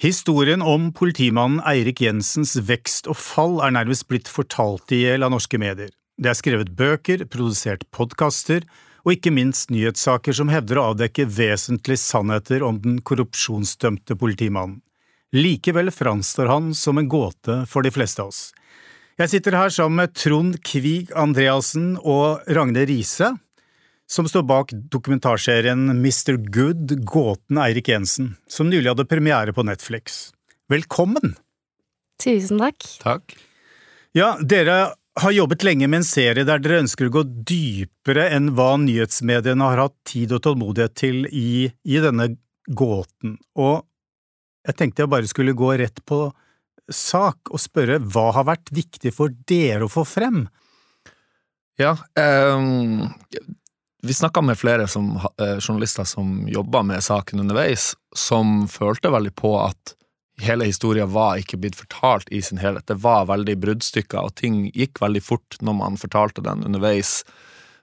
Historien om politimannen Eirik Jensens vekst og fall er nærmest blitt fortalt i hjel av norske medier. Det er skrevet bøker, produsert podkaster og ikke minst nyhetssaker som hevder å avdekke vesentlige sannheter om den korrupsjonsdømte politimannen. Likevel framstår han som en gåte for de fleste av oss. Jeg sitter her sammen med Trond Kvig Andreassen og Ragne Riise som står bak dokumentarserien Mr. Good – gåten Eirik Jensen, som nylig hadde premiere på Netflix. Velkommen! Tusen takk. Takk. Ja, dere har jobbet lenge med en serie der dere ønsker å gå dypere enn hva nyhetsmediene har hatt tid og tålmodighet til i, i denne gåten, og jeg tenkte jeg bare skulle gå rett på sak og spørre hva har vært viktig for dere å få frem? Ja, um, vi snakka med flere som, eh, journalister som jobba med saken underveis, som følte veldig på at hele historien var ikke blitt fortalt i sin helhet. Det var veldig bruddstykker, og ting gikk veldig fort når man fortalte den underveis.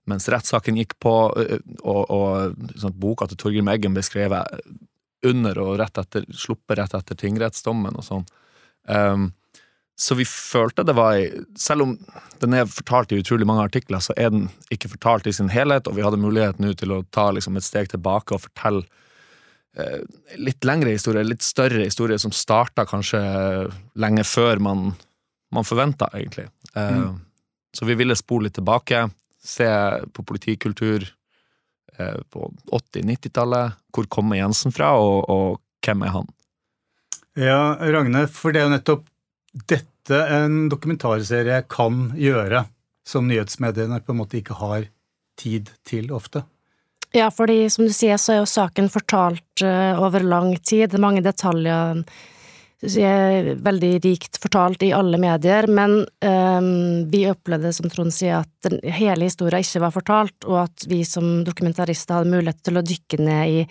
Mens rettssaken gikk på, eh, og, og sånn boka til Torgrim Eggen ble skrevet under og rett etter, sluppet rett etter tingrettsdommen og sånn. Um, så vi følte det var Selv om den er fortalt i utrolig mange artikler, så er den ikke fortalt i sin helhet, og vi hadde mulighet nå til å ta liksom et steg tilbake og fortelle eh, litt lengre historier, litt større historier, som starta kanskje lenge før man, man forventa, egentlig. Eh, mm. Så vi ville spole litt tilbake, se på politikultur eh, på 80-90-tallet. Hvor kommer Jensen fra, og, og hvem er han? Ja, Ragne, for det er jo nettopp dette en dokumentarserie kan gjøre, som nyhetsmediene på en måte ikke har tid til ofte? Ja, fordi som du sier, så er jo saken fortalt uh, over lang tid. Det er mange detaljer veldig rikt fortalt i alle medier, men um, vi opplevde, som Trond sier, at den, hele historien ikke var fortalt, og at vi som dokumentarister hadde mulighet til å dykke ned i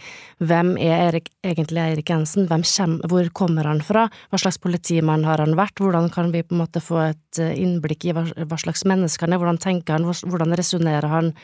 hvem er Erik, egentlig Eirik Jensen, hvem hvor kommer han fra, hva slags politimann har han vært, hvordan kan vi på en måte få et eh, innblikk i hva, hva slags menneske han er, hvordan tenker han, hvordan resonnerer han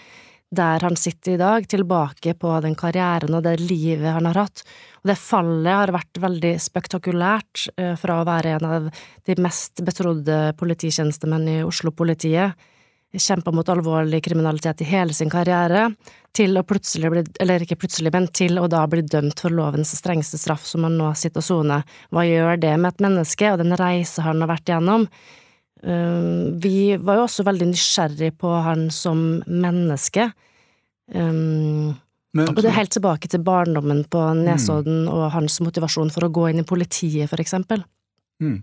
der han sitter i dag, tilbake på den karrieren og det livet han har hatt. Og det fallet har vært veldig spektakulært eh, fra å være en av de mest betrodde polititjenestemenn i Oslo-politiet, kjempa mot alvorlig kriminalitet i hele sin karriere, til å plutselig bli, eller ikke plutselig, men til å da bli dømt for lovens strengeste straff, som han nå sitter og soner. Hva gjør det med et menneske, og den reise han har vært igjennom? Um, vi var jo også veldig nysgjerrig på han som menneske. Um, men, og det er helt tilbake til barndommen på Nesodden mm. og hans motivasjon for å gå inn i politiet, for eksempel. Mm.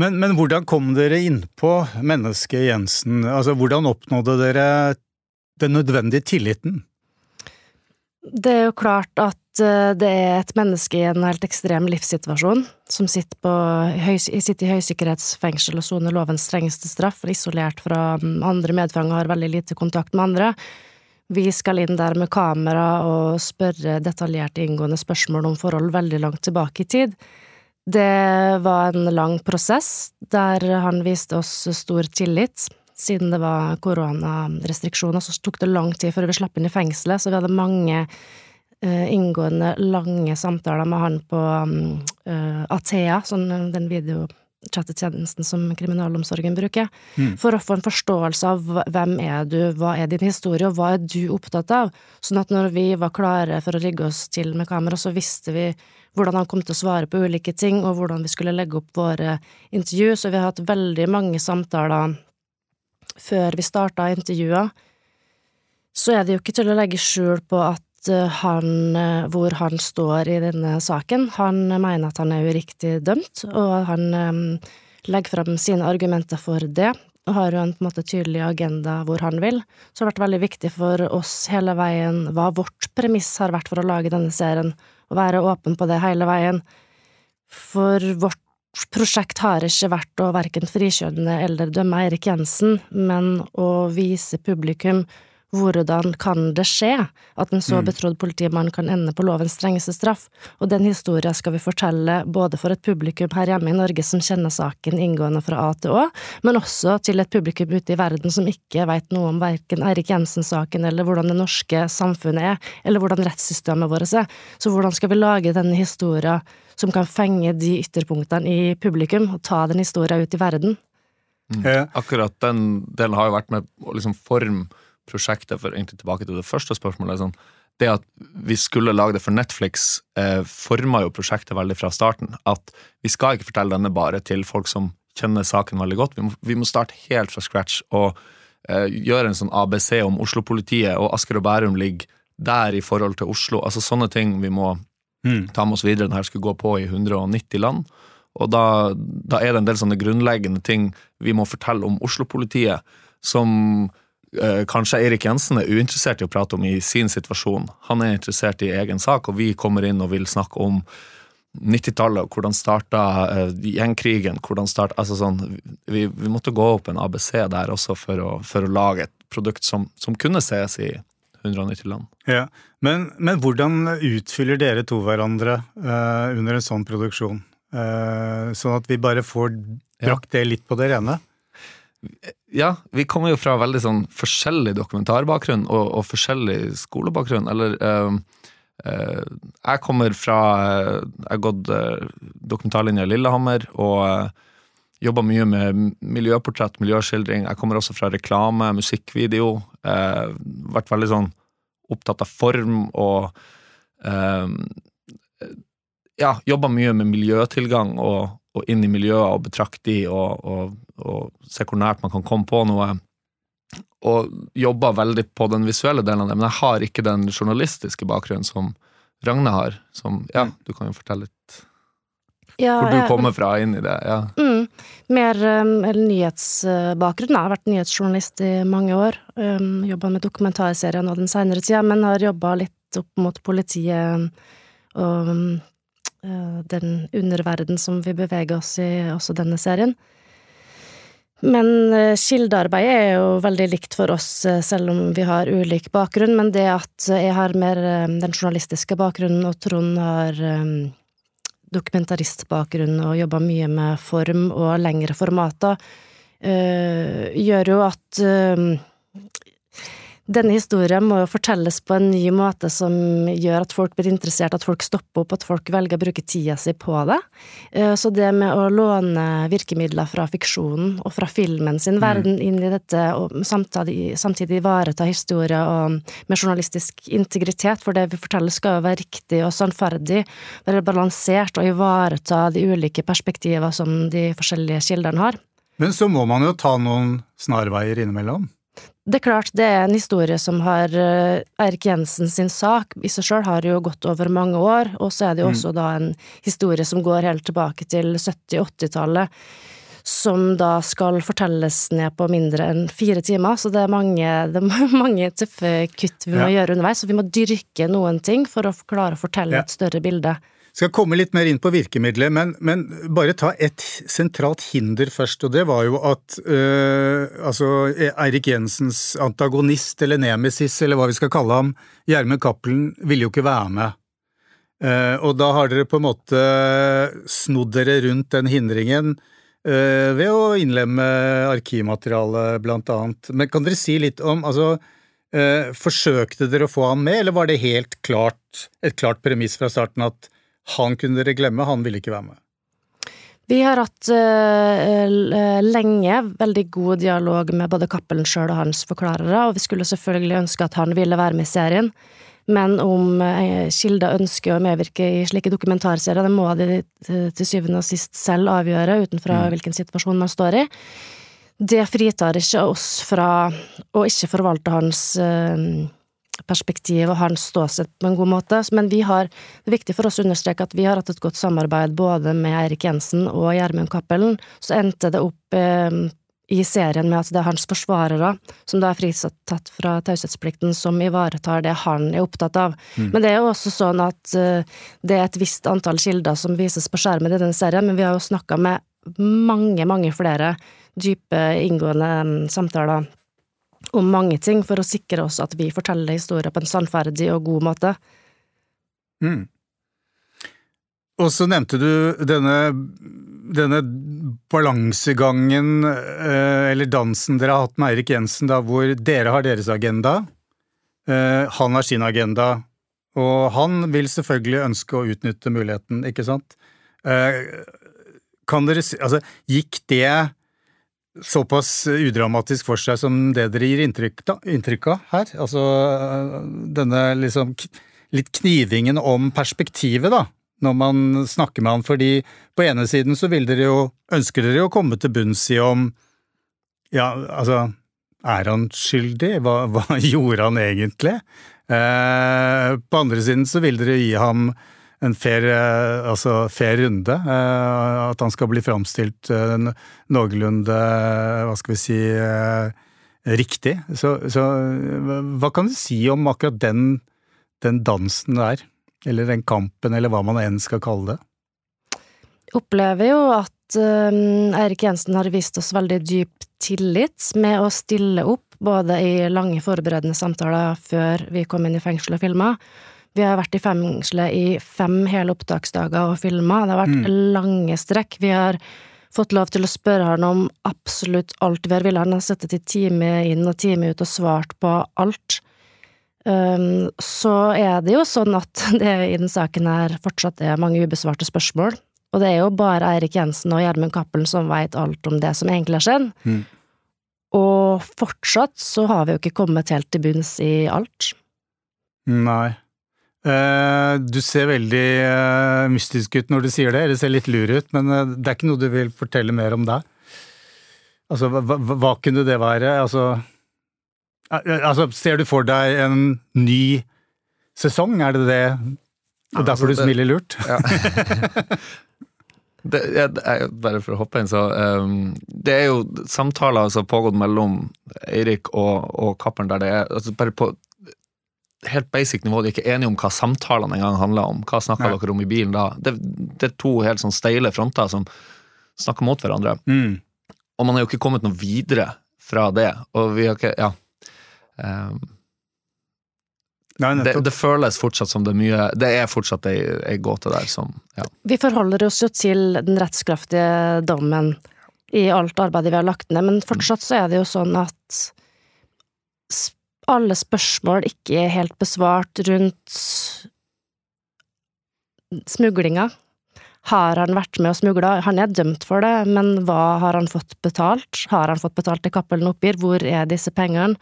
Men, men, hvordan kom dere innpå mennesket Jensen? Altså, hvordan oppnådde dere den nødvendige tilliten? Det er jo klart at det er et menneske i en helt ekstrem livssituasjon, som sitter, på, sitter i høysikkerhetsfengsel og soner lovens strengeste straff, isolert fra mm, andre medfanger, har veldig lite kontakt med andre. Vi skal inn der med kamera og spørre detaljerte, inngående spørsmål om forhold veldig langt tilbake i tid. Det var en lang prosess, der han viste oss stor tillit siden det var koronarestriksjoner, så tok det lang tid før vi slapp inn i fengselet, så vi hadde mange inngående, lange samtaler med han på uh, Athea, sånn den videochattetjenesten som kriminalomsorgen bruker, mm. for å få en forståelse av hvem er du, hva er din historie, og hva er du opptatt av, sånn at når vi var klare for å rigge oss til med kamera, så visste vi hvordan han kom til å svare på ulike ting, og hvordan vi skulle legge opp våre intervju, så vi har hatt veldig mange samtaler før vi starta intervjua så er det jo ikke til å legge skjul på at eh, han, eh, hvor han står i denne saken. Han mener at han er uriktig dømt, og han um, legger fram sine argumenter for det, og har jo en på en måte tydelig agenda hvor han vil. Så det har vært veldig viktig for oss hele veien hva vårt premiss har vært for å lage denne serien, å være åpen på det hele veien. For vårt prosjekt har ikke vært å verken frikjønne eller dømme Eirik Jensen, men å vise publikum hvordan kan det skje at en så Mm. betrodd politimann kan ende på lovens strengeste straff? Og den historien skal vi fortelle både for et publikum her hjemme i Norge som kjenner saken inngående fra A til Å, men også til et publikum ute i verden som ikke veit noe om verken Eirik Jensen-saken eller hvordan det norske samfunnet er, eller hvordan rettssystemet vårt er. Så hvordan skal vi lage denne historien som kan fenge de ytterpunktene i publikum, og ta den historien ut i verden? Mm. Akkurat den delen har jo vært med å liksom forme prosjektet, for egentlig tilbake til det første spørsmålet. Sånn, det at vi skulle lage det for Netflix, eh, forma jo prosjektet veldig fra starten. At vi skal ikke fortelle denne bare til folk som kjenner saken veldig godt. Vi må, vi må starte helt fra scratch og eh, gjøre en sånn ABC om Oslo-politiet, og Asker og Bærum ligger der i forhold til Oslo. Altså sånne ting vi må mm. ta med oss videre. Denne skulle gå på i 190 land. Og da, da er det en del sånne grunnleggende ting vi må fortelle om Oslo-politiet, som kanskje Eirik Jensen er uinteressert i å prate om i sin situasjon. Han er interessert i egen sak, og vi kommer inn og vil snakke om 90-tallet, hvordan starta eh, gjengkrigen, hvordan starta Altså sånn vi, vi måtte gå opp en ABC der også for å, for å lage et produkt som, som kunne ses i 190 land. Ja, men, men hvordan utfyller dere to hverandre uh, under en sånn produksjon? Uh, sånn at vi bare får brakt det litt på det rene? Ja, vi kommer jo fra veldig sånn forskjellig dokumentarbakgrunn og, og forskjellig skolebakgrunn. Eller eh, eh, Jeg kommer fra eh, Jeg har gått eh, dokumentarlinja i Lillehammer og uh, jobba mye med miljøportrett, miljøskildring. Jeg kommer også fra reklame, musikkvideo. Eh, vært veldig sånn opptatt av form og eh, Ja, jobba mye med miljøtilgang og, og inn i miljøet og betrakte de og, og, og se hvor nært man kan komme på noe. Og jobba veldig på den visuelle delen av det, men jeg har ikke den journalistiske bakgrunnen som Ragne har. Som, ja, du kan jo fortelle litt Ja, hvor du ja. kommer fra inn i det. ja. Mm, mer um, eller nyhetsbakgrunn. Jeg har vært nyhetsjournalist i mange år. Um, jobba med dokumentarserien og den seinere tida, men har jobba litt opp mot politiet og um, den underverden som vi beveger oss i også denne serien. Men kildearbeidet er jo veldig likt for oss, uh, selv om vi har ulik bakgrunn. Men det at jeg har mer den journalistiske bakgrunnen, og Trond har um, dokumentaristbakgrunn og jobba mye med form og lengre formater, gjør jo at denne historien må jo fortelles på en ny måte som gjør at folk blir interessert, at folk stopper opp, at folk velger å bruke tida si på det. Eh, Så det med å låne virkemidler fra fiksjonen og fra filmen sin verden inn i dette, og samtidig, samtidig ivareta historier og med journalistisk integritet, for det vi forteller skal jo være riktig og sannferdig, være balansert og ivareta de ulike perspektiver som de forskjellige kildene har. Men så må man jo ta noen snarveier innimellom. Det er klart, det er en historie som har eh, Eirik Jensen sin sak i seg sjøl har jo gått over mange år, og så er det jo også da en historie som går helt tilbake til 70-80-tallet, som da skal fortelles ned på mindre enn fire timer, så det er mange, det er mange tøffe kutt vi må Ja. gjøre underveis, så vi må dyrke noen ting for å klare å fortelle Ja. et større bilde. Skal komme litt mer inn på virkemidlet, men, men bare ta et sentralt hinder først, og det var jo at øh, altså Eirik Jensens antagonist, eller nemesis, eller hva vi skal kalle ham, Gjermund Cappelen, ville jo ikke være med. Uh, og da har dere på en måte snodd dere rundt den hindringen uh, ved å innlemme arkivmateriale, blant annet. Men kan dere si litt om altså, uh, Forsøkte dere å få han med, eller var det helt klart, et klart premiss fra starten at han kunne dere glemme, han ville ikke være med? Vi har hatt uh, lenge veldig god dialog med både Cappelen sjøl og hans forklarere, og vi skulle selvfølgelig ønske at han ville være med i serien. Men om eh, kilder ønsker å medvirke i slike dokumentarserier, det må de til syvende og sist selv avgjøre, utenfra hvilken situasjon man står i. Det fritar ikke oss fra å ikke forvalte hans eh, perspektiv og hans ståsted på en god måte, men vi har, det er viktig for oss å understreke at vi har hatt et godt samarbeid både med Eirik Jensen og Gjermund Cappelen. Så endte det opp eh, i serien med at det er hans forsvarere, som da er fritatt fra taushetsplikten, som ivaretar det han er opptatt av. Men det er jo også sånn at eh, det er et visst antall kilder som vises på skjermen i denne serien, men vi har jo snakka med mange, mange flere dype, inngående mm, samtaler om mange ting for å sikre oss at vi forteller historier på en sannferdig og god måte. Mm. Og så nevnte du denne, denne balansegangen, eh, eller dansen dere har hatt med Eirik Jensen, da, hvor dere har deres agenda, eh, han har sin agenda, og han vil selvfølgelig ønske å utnytte muligheten, ikke sant? Eh, kan dere si Altså, gikk det såpass udramatisk for seg som det dere gir inntrykk, da, inntrykk av her? Altså denne liksom litt knivingen om perspektivet, da, når man snakker med han, fordi på ene siden så vil dere jo, ønsker dere jo å komme til bunns i om ja, altså, er han skyldig? Hva, hva gjorde han egentlig? Eh, på andre siden så vil dere gi ham en fair, eh, altså fair runde. Eh, at han skal bli framstilt eh, noenlunde, hva skal vi si, riktig. Så, så, hva kan du si om akkurat den, den dansen der? Eller den kampen, eller hva man enn skal kalle det? Jeg opplever jo at Eirik Jensen har vist oss veldig dyp tillit med å stille opp, både i lange forberedende samtaler før vi kom inn i fengsel og filma. Vi har vært i fengselet i fem hele opptaksdager og filma. Det har vært mm. lange strekk. Vi har fått lov til å spørre han om absolutt alt vi har villet. Han har sittet i time inn og time ut og svart på alt. Um, så er det jo sånn at det i den saken her fortsatt er mange ubesvarte spørsmål. Og det er jo bare Eirik Jensen og Gjermund Cappelen som veit alt om det som egentlig har skjedd. Mm. Og fortsatt så har vi jo ikke kommet helt til bunns i alt. Nei. Uh, du ser veldig uh, mystisk ut når du sier det, eller ser litt lur ut, men uh, det er ikke noe du vil fortelle mer om deg? Altså, hva, hva, kunne det være? Altså Altså, ser du for deg en ny sesong, er det det? Og ja, derfor altså, du smiler lurt? Ja. det, jeg, bare for å hoppe inn, så um, Det er jo samtaler som har pågått mellom Eirik og, og Kappern, der det er altså bare på helt basic nivå, de er ikke enige om hva samtalene engang handler om. Hva snakker ja. dere om i bilen da? Det, det, er to helt sånn steile fronter som snakker mot hverandre. Mm. Og man er jo ikke kommet noe videre fra det. Og vi har ikke Ja. Um, Nei, det, det, føles fortsatt som det er mye Det er fortsatt ei, ei gåte der som ja. Vi forholder oss jo til den rettskraftige dommen i alt arbeidet vi har lagt ned, men fortsatt så er det jo sånn at alle spørsmål ikke helt besvart rundt smuglinga. Har han vært med og smugla? Han er dømt for det, men hva har han fått betalt? Har han fått betalt det Cappelen oppgir? Hvor er disse pengene?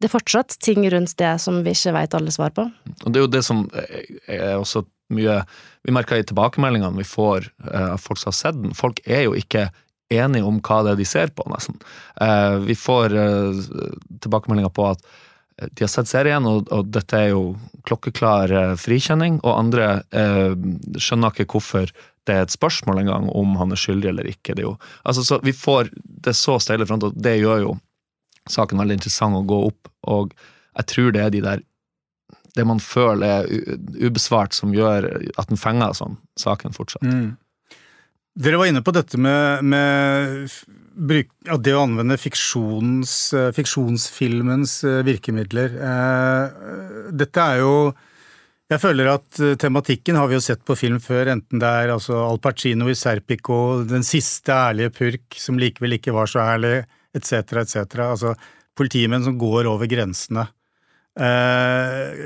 det er fortsatt ting rundt det som vi ikke vet alle svar på. Og det er jo det som er også mye Vi merker i tilbakemeldingene vi får av uh, folk som har sett den. Folk er jo ikke enige om hva det er de ser på, nesten. Uh, vi får uh, tilbakemeldinger på at de har sett serien, og, og dette er jo klokkeklar frikjenning, og andre skjønner ikke hvorfor det er et spørsmål engang om han er skyldig eller ikke. Det jo, altså, så vi får det så steile front, og det gjør jo saken veldig interessant å gå opp, og jeg tror det er de der det man føler er ubesvart, som gjør at den fenger sånn, saken fortsatt. Mm. Dere var inne på dette med, med ja, det å anvende fiksjons, fiksjonsfilmens eh, virkemidler. Eh, dette er jo jeg føler at eh, tematikken har vi jo sett på film før, enten det er altså Al Pacino i Serpico, den siste ærlige purk som likevel ikke var så ærlig, etc., etc. Altså politimenn som går over grensene. Eh,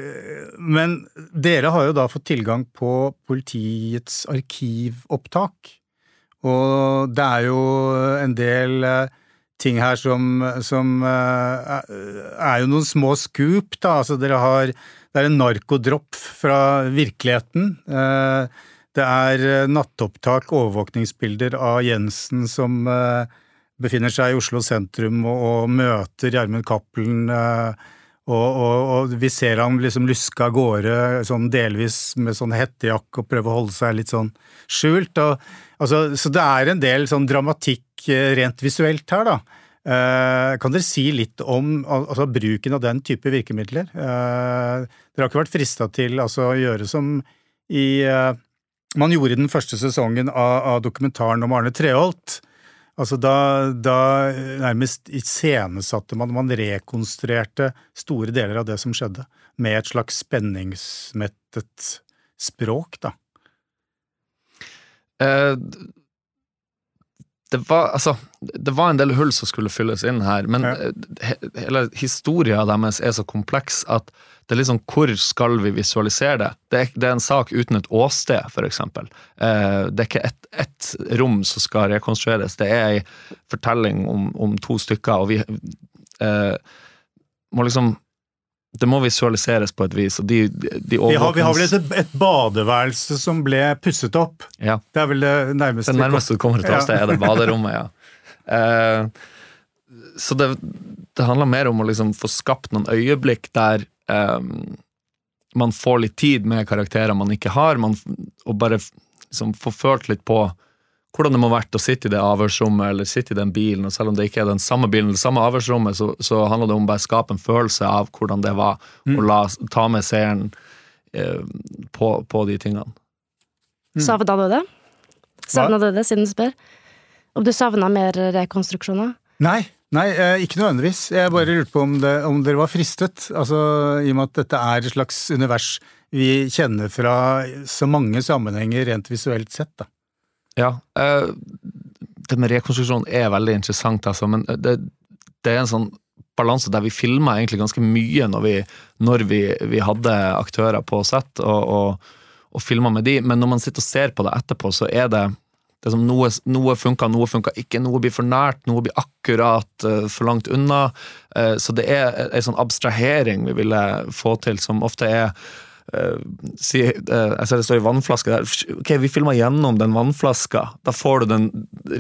men dere har jo da fått tilgang på politiets arkivopptak. Og det er jo en del eh, ting her som, som eh, er jo noen små scoop, da. Altså dere har Det er en narkodropp fra virkeligheten. Det er nattopptak, overvåkningsbilder av Jensen som befinner seg i Oslo sentrum og, møter Gjermund Cappelen. Eh, og, og, og, vi ser han liksom luske av gårde sånn delvis med sånn hettejakke og prøve å holde seg litt sånn skjult. Og, altså, så det er en del sånn dramatikk eh, rent visuelt her, da. Eh, kan dere si litt om altså, bruken av den type virkemidler? Eh, dere har ikke vært frista til altså, å gjøre som i eh, man gjorde i den første sesongen av, av dokumentaren om Arne Treholt Altså da, da nærmest iscenesatte man, man rekonstruerte store deler av det som skjedde, med et slags spenningsmettet språk, da. Eh, det var, altså, det var en del hull som skulle fylles inn her, men Ja. he, hele historia deres er så kompleks at det er litt sånn, hvor skal vi visualisere det? Det er, det er en sak uten et åsted, eksempel. Eh, det er ikke ett et rom som skal rekonstrueres, det er ei fortelling om, om to stykker, og vi eh, må liksom Det må visualiseres på et vis, de, de Vi har, vi har vel et, et badeværelse som ble pusset opp. ja. Det er vel det nærmeste Det nærmeste du kommer et Ja. åsted, er det baderommet, ja. Uh, så det, det handler mer om å liksom få skapt noen øyeblikk der eh, man får litt tid med karakterer man ikke har, man, og bare liksom får følt litt på hvordan det må ha vært å sitte i det avhørsrommet eller sitte i den bilen. og Selv om det ikke er den samme bilen eller samme avhørsrommet, så, så handler det om bare å skape en følelse av hvordan det var, å la, ta med seeren eh, på, på de tingene. Mm. Savna du det? Savna du det, siden du spør? Om du savna mer rekonstruksjoner? Nei, nei, eh, ikke nødvendigvis. Jeg bare lurte på om, det, om dere var fristet. Altså, I og med at dette er et slags univers vi kjenner fra så mange sammenhenger rent visuelt sett. da. Ja, Øh, det med rekonstruksjon er veldig interessant, altså, men det, det er en sånn balanse der vi filma egentlig ganske mye når vi, når vi, vi hadde aktører på sett og, og, og filma med de, men når man sitter og ser på det etterpå, så er det, det som noe, noe funka, noe funka ikke, noe blir for nært, noe blir akkurat eh, for langt unna. Eh, så det er en sånn abstrahering vi ville få til, som ofte er Eh, si, jeg ser det står i vannflaske der. Ok, vi filmer gjennom den vannflaska. Da får du den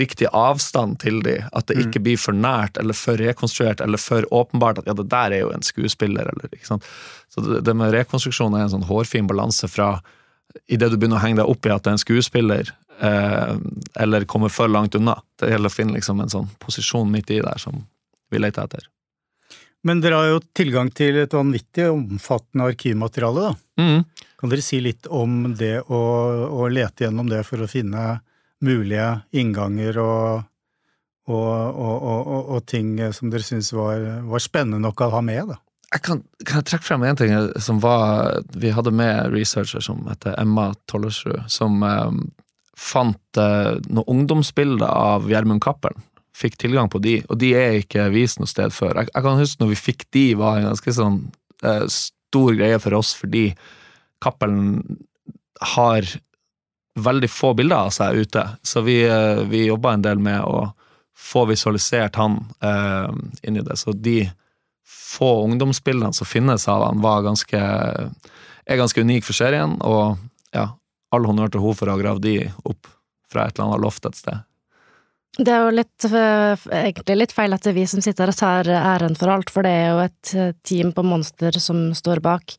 riktige avstand til de. At det ikke blir for nært eller for rekonstruert eller for åpenbart at ja, det der er jo en skuespiller. Eller, ikke sant? Så det, med rekonstruksjon er en sånn hårfin balanse fra idet du begynner å henge deg opp i at det er en skuespiller, eller kommer for langt unna. Det gjelder å finne liksom en sånn posisjon midt i der som vi leter etter. Men dere har jo tilgang til et vanvittig omfattende arkivmateriale, da. Mm. Kan dere si litt om det å, å lete gjennom det for å finne mulige innganger og, og, og, og, ting som dere syns var, var spennende nok å ha med? da? jeg kan, kan jeg trekke frem en ting som var Vi hadde med researcher som heter Emma Tollersrud, som eh, fant eh, noen ungdomsbilder av Gjermund Cappelen. Fikk tilgang på de, og de er ikke vist noe sted før. Jeg, jeg kan huske når vi fikk de, var en ganske sånn eh, stor greie for oss, fordi Cappelen har veldig få bilder av seg ute. Så vi, eh, vi jobba en del med å få visualisert han eh, inni det. Så de få ungdomsbildene som finnes av han, var ganske, er ganske unik for serien, og ja, all honnør til henne for å ha gravd de opp fra et eller annet loft et sted. Det er jo litt, eh, egentlig litt feil at det er vi som sitter og tar æren for alt, for det er jo et eh, team på Monster som står bak.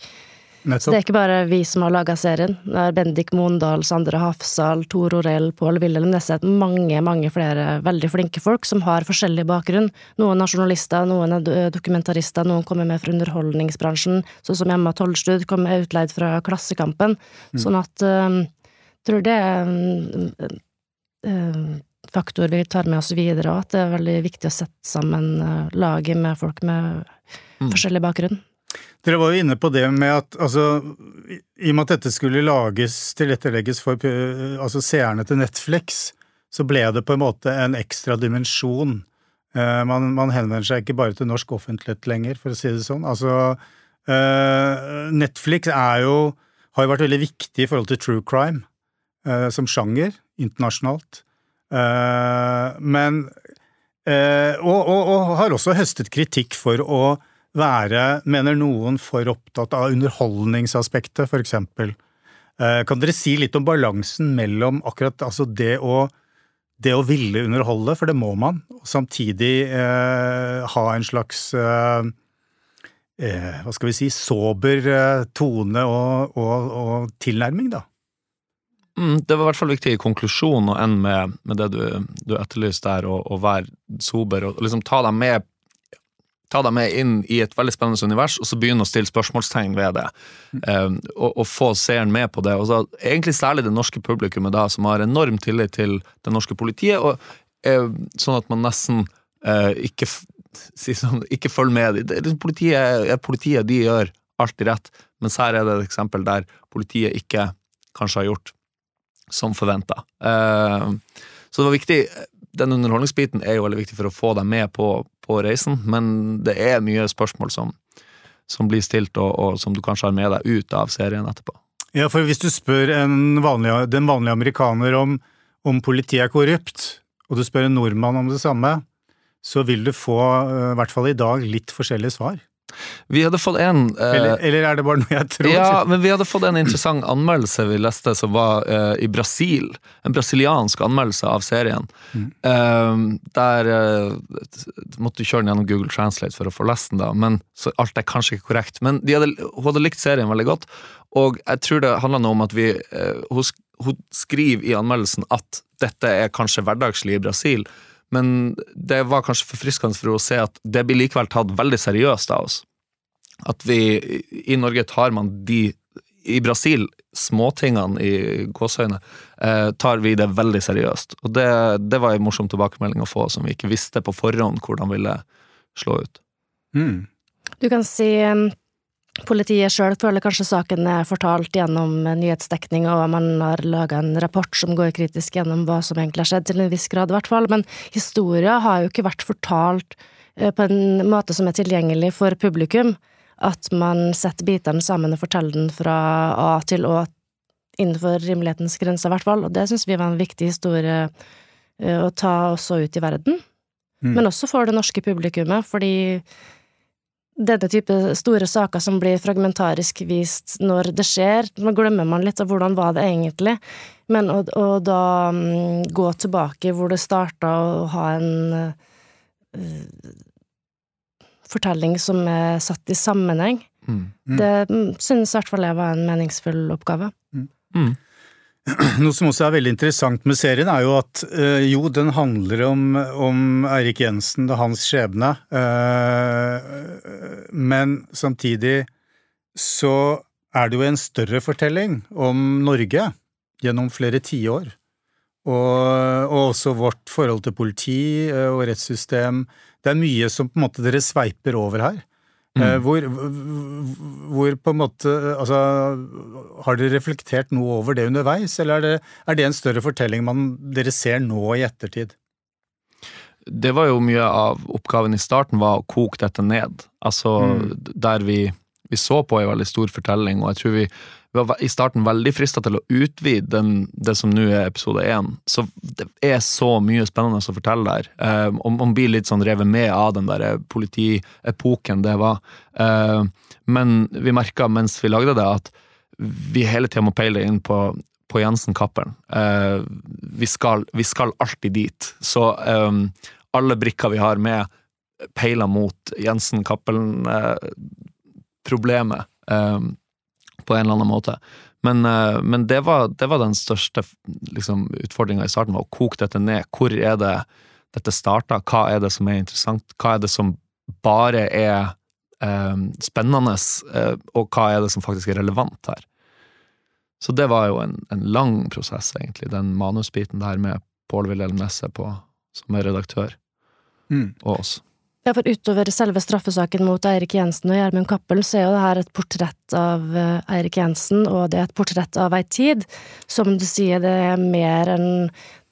Så det er ikke bare vi som har laga serien. Det er Bendik Mondal, Sandre Hafsal, Tor Orell, Pål Wilhelm Nesset, mange, mange flere veldig flinke folk som har forskjellig bakgrunn. Noen er journalister, noen er dokumentarister, noen kommer med fra underholdningsbransjen, sånn som Emma Tollstud kom utleid fra Klassekampen. Sånn at jeg tror det er en um, faktor vi tar med oss videre, og at det er veldig viktig å sette sammen uh, laget med folk med Mm. forskjellig bakgrunn. Dere var jo inne på det med at altså, i og med at dette skulle lages, tilrettelegges for altså, seerne til Netflix, så ble det på en måte en ekstra dimensjon. Eh, man, man henvender seg ikke bare til norsk offentlighet lenger, for å si det sånn. Altså, eh, Netflix jo, har jo vært veldig viktig i forhold til true crime eh, som sjanger internasjonalt. Eh, men eh, og, og, og har også høstet kritikk for å være, mener noen, for opptatt av underholdningsaspektet, eksempel. Eh, Kan dere si litt om balansen mellom akkurat altså det å det å ville underholde, for det må man, og samtidig eh, ha en slags eh, eh, hva skal vi si, sober eh, tone og, og, og tilnærming, da. Mm, det var i hvert fall viktig i konklusjonen å ende med, med det du, du etterlyste der, å være sober og liksom ta deg med ta deg med inn i et veldig spennende univers, og så begynne å stille spørsmålstegn ved det. Um, og, og få seeren med på det. Og så, egentlig særlig det norske publikummet da, som har enorm tillit til det norske politiet, og uh, sånn at man nesten uh, ikke, si sånn, ikke følger med. Det, det, politiet, er politiet de gjør alltid rett, mens her er det et eksempel der politiet ikke kanskje har gjort som forventa. Uh, så det var viktig Den underholdningsbiten er jo veldig viktig for å få deg med på, på reisen, men det er mye spørsmål som, som blir stilt, og, og, som du kanskje har med deg ut av serien etterpå. Ja, for hvis du spør vanlig, den vanlige amerikaner om, om politiet er korrupt, og du spør en nordmann om det samme, så vil du få, eh, i hvert fall i dag, litt forskjellige svar. Vi hadde fått en eh, eller, eller, er det bare noe jeg tror? Ja, men vi hadde fått en interessant anmeldelse vi leste, som var uh, i Brasil. En brasiliansk anmeldelse av serien. Mm. Uh, der uh, måtte du kjøre den gjennom Google Translate for å få lest den, da, men så alt er kanskje ikke korrekt. Men hadde, hun hadde likt serien veldig godt, og jeg tror det handla om at vi hun, hun skriver i anmeldelsen at dette er kanskje hverdagslig i Brasil. Men det var kanskje forfriskende for å se at det blir likevel tatt veldig seriøst av oss. At vi i Norge tar man de I Brasil, småtingene i gåseøyne, eh, tar vi det veldig seriøst. Og det, det var en morsom tilbakemelding å få, som vi ikke visste på forhånd hvordan ville slå ut. Mm. Du kan si Politiet sjøl føler kanskje saken er fortalt gjennom nyhetsdekning, og man har laga en rapport som går kritisk gjennom hva som egentlig har skjedd, til en viss grad i hvert fall, men historia har jo ikke vært fortalt eh, på en måte som er tilgjengelig for publikum. At man setter bitene sammen og forteller den fra A til Å innenfor rimelighetens grenser, i hvert fall, og det syns vi var en viktig historie eh, å ta også ut i verden. Mm. Men også for det norske publikummet, fordi denne type store saker som blir fragmentarisk vist når det skjer, Man glemmer man litt av hvordan var det egentlig, men å, å da um, gå tilbake hvor det starta, og ha en uh, fortelling som er satt i sammenheng, mm. Mm. det mm, synes i hvert fall jeg var en meningsfull oppgave. Mm. Noe som også er veldig interessant med serien, er jo at øh, jo, den handler om, om Eirik Jensen, er hans skjebne, øh, men samtidig så er det jo en større fortelling om Norge gjennom flere tiår. Og, og også vårt forhold til politi øh, og rettssystem. Det er mye som på en måte dere sveiper over her. Mm. Eh, hvor, hvor, på en måte Altså, har dere reflektert noe over det underveis, eller er det, er det en større fortelling man, dere ser nå i ettertid? Det var jo mye av oppgaven i starten, var å koke dette ned. Altså, mm. der vi, vi så på en veldig stor fortelling, og jeg tror vi var i starten veldig frista til å utvide den, det som nå er episode én. Så det er så mye spennende å fortelle der. Eh, og man blir litt sånn revet med av den der politiepoken det var. Eh, men vi merka mens vi lagde det, at vi hele tida må peile inn på, på Jensen-Cappelen. Eh, vi, vi, skal alltid dit. Så um, alle brikker vi har med, peiler mot Jensen-Cappelen-problemet. Uh, um, på en eller annen måte. Men, uh, men det, var, det, var, den største liksom, utfordringa i starten, var å koke dette ned. Hvor er det dette starta? Hva er det som er interessant? Hva er det som bare er um, spennende, uh, og hva er det som faktisk er relevant her? Så det var jo en, en lang prosess, egentlig, den manusbiten der med Pål Wilhelm Nesse på, som er redaktør, mm. og oss. Ja, for utover selve straffesaken mot Eirik Jensen og Gjermund Cappelen, så er jo det her et portrett av eh, Eirik Jensen, og det er et portrett av ei tid. Som du sier, det er mer enn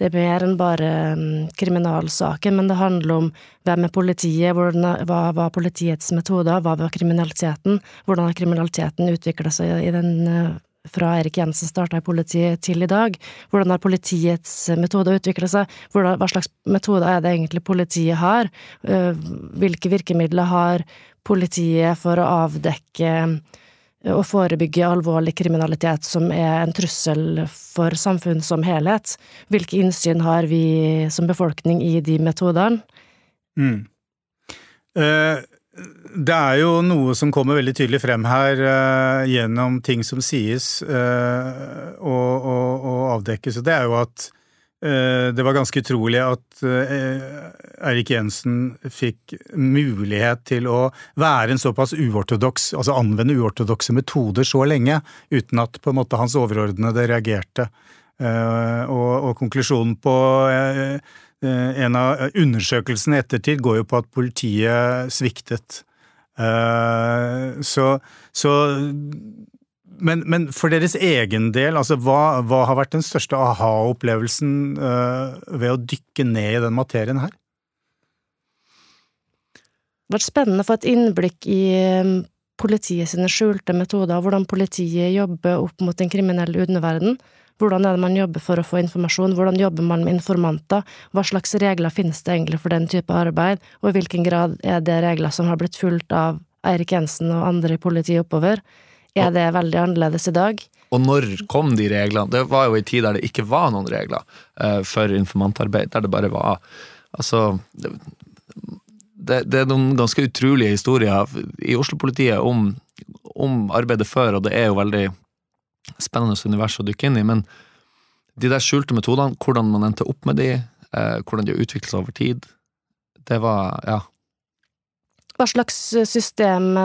enn bare mm, kriminalsaken, men det handler om hvem er politiet, hvordan, hva var politiets metoder, hva var kriminaliteten, hvordan har kriminaliteten utvikla seg i den eh, fra Erik Jensen starta i politiet til i dag? Hvordan har politiets metode utvikla seg? Hvordan, hva slags metoder er det egentlig politiet har? Eh, hvilke virkemidler har politiet for å avdekke og forebygge alvorlig kriminalitet som er en trussel for samfunn som helhet? Hvilke innsyn har vi som befolkning i de metodene? Mm. Uh det er jo noe som kommer veldig tydelig frem her uh, gjennom ting som sies uh, og, og, og, avdekkes, det er jo at uh, det var ganske utrolig at Eirik Jensen fikk mulighet til å være en såpass uortodoks, altså anvende uortodokse metoder så lenge, uten at på en måte hans overordnede reagerte. Og, og, konklusjonen på en av undersøkelsene i ettertid går jo på at politiet sviktet. Så, så men, men, for deres egen del, altså hva, hva har vært den største aha-opplevelsen ved å dykke ned i den materien her? Det har vært spennende å få et innblikk i politiet sine skjulte metoder, hvordan politiet jobber opp mot den kriminelle underverden. Hvordan er det man jobber for å få informasjon, hvordan jobber man med informanter, hva slags regler finnes det egentlig for den type arbeid, og i hvilken grad er det regler som har blitt fulgt av Eirik Jensen og andre i politiet oppover? Er det veldig annerledes i dag? Og når kom de reglene? Det var jo en tid der det ikke var noen regler uh, for informantarbeid, der det bare var Altså, det, det, det, er noen ganske utrolige historier i Oslo-politiet om, om, arbeidet før, og det er jo veldig spennende univers å dykke inn i. Men de der skjulte metodene, hvordan man endte opp med de, eh, hvordan de har utviklet seg over tid, det var ja. Hva slags system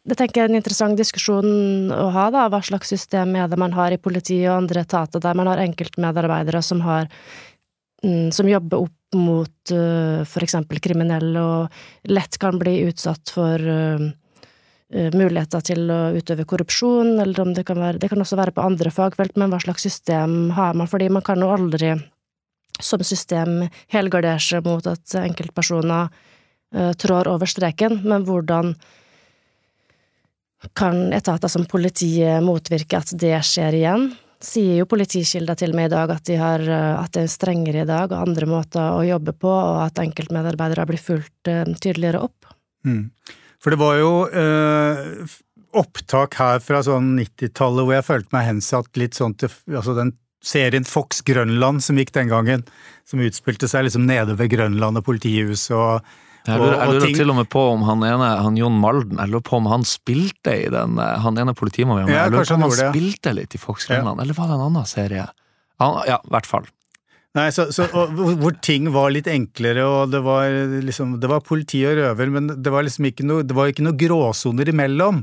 Det tenker jeg er en interessant diskusjon å ha, da. Hva slags system er det man har i politiet og andre etater der man har enkeltmedarbeidere som har mm, som jobber opp mot uh, eksempel kriminelle og lett kan bli utsatt for muligheter til å utøve korrupsjon, eller om det kan være Det kan også være på andre fagfelt, men hva slags system har man? Fordi man kan jo aldri som system helgardere seg mot at enkeltpersoner uh, trår over streken, men hvordan kan etater som politiet motvirke at det skjer igjen? sier jo politikilder til meg i dag at, de har, eh, at det er strengere i dag og andre måter å jobbe på, og at enkeltmedarbeidere blir fulgt tydeligere opp. Mm. For det var jo uh, opptak her fra sånn 90-tallet hvor jeg følte meg hensatt litt sånn til altså den serien Fox Grønland som gikk den gangen, som utspilte seg liksom nede ved Grønland og politihuset og jeg lurer, jeg lurer til og med på om han ene, han Jon Malden, jeg lurer på om han spilte i den eh, Han ene politimannen jeg lurer på om han han spilte litt i Fox Grønland, ja. eller var det en annen serie? Han, ja, i hvert fall. Nei, så, så og, Hvor ting var litt enklere, og det var liksom Det var politi og røver, men det var liksom ikke noe Det var ikke noe gråsoner imellom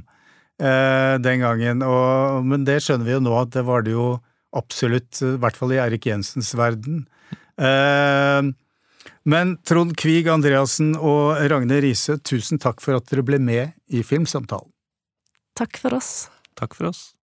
eh, den gangen. Og, men det skjønner vi jo nå at det var det jo absolutt, i hvert fall i Erik Jensens verden. Eh, men Trond Kvig Andreassen og Ragne Riise, tusen takk for at dere ble med i Filmsamtalen. Takk for oss. Takk for oss.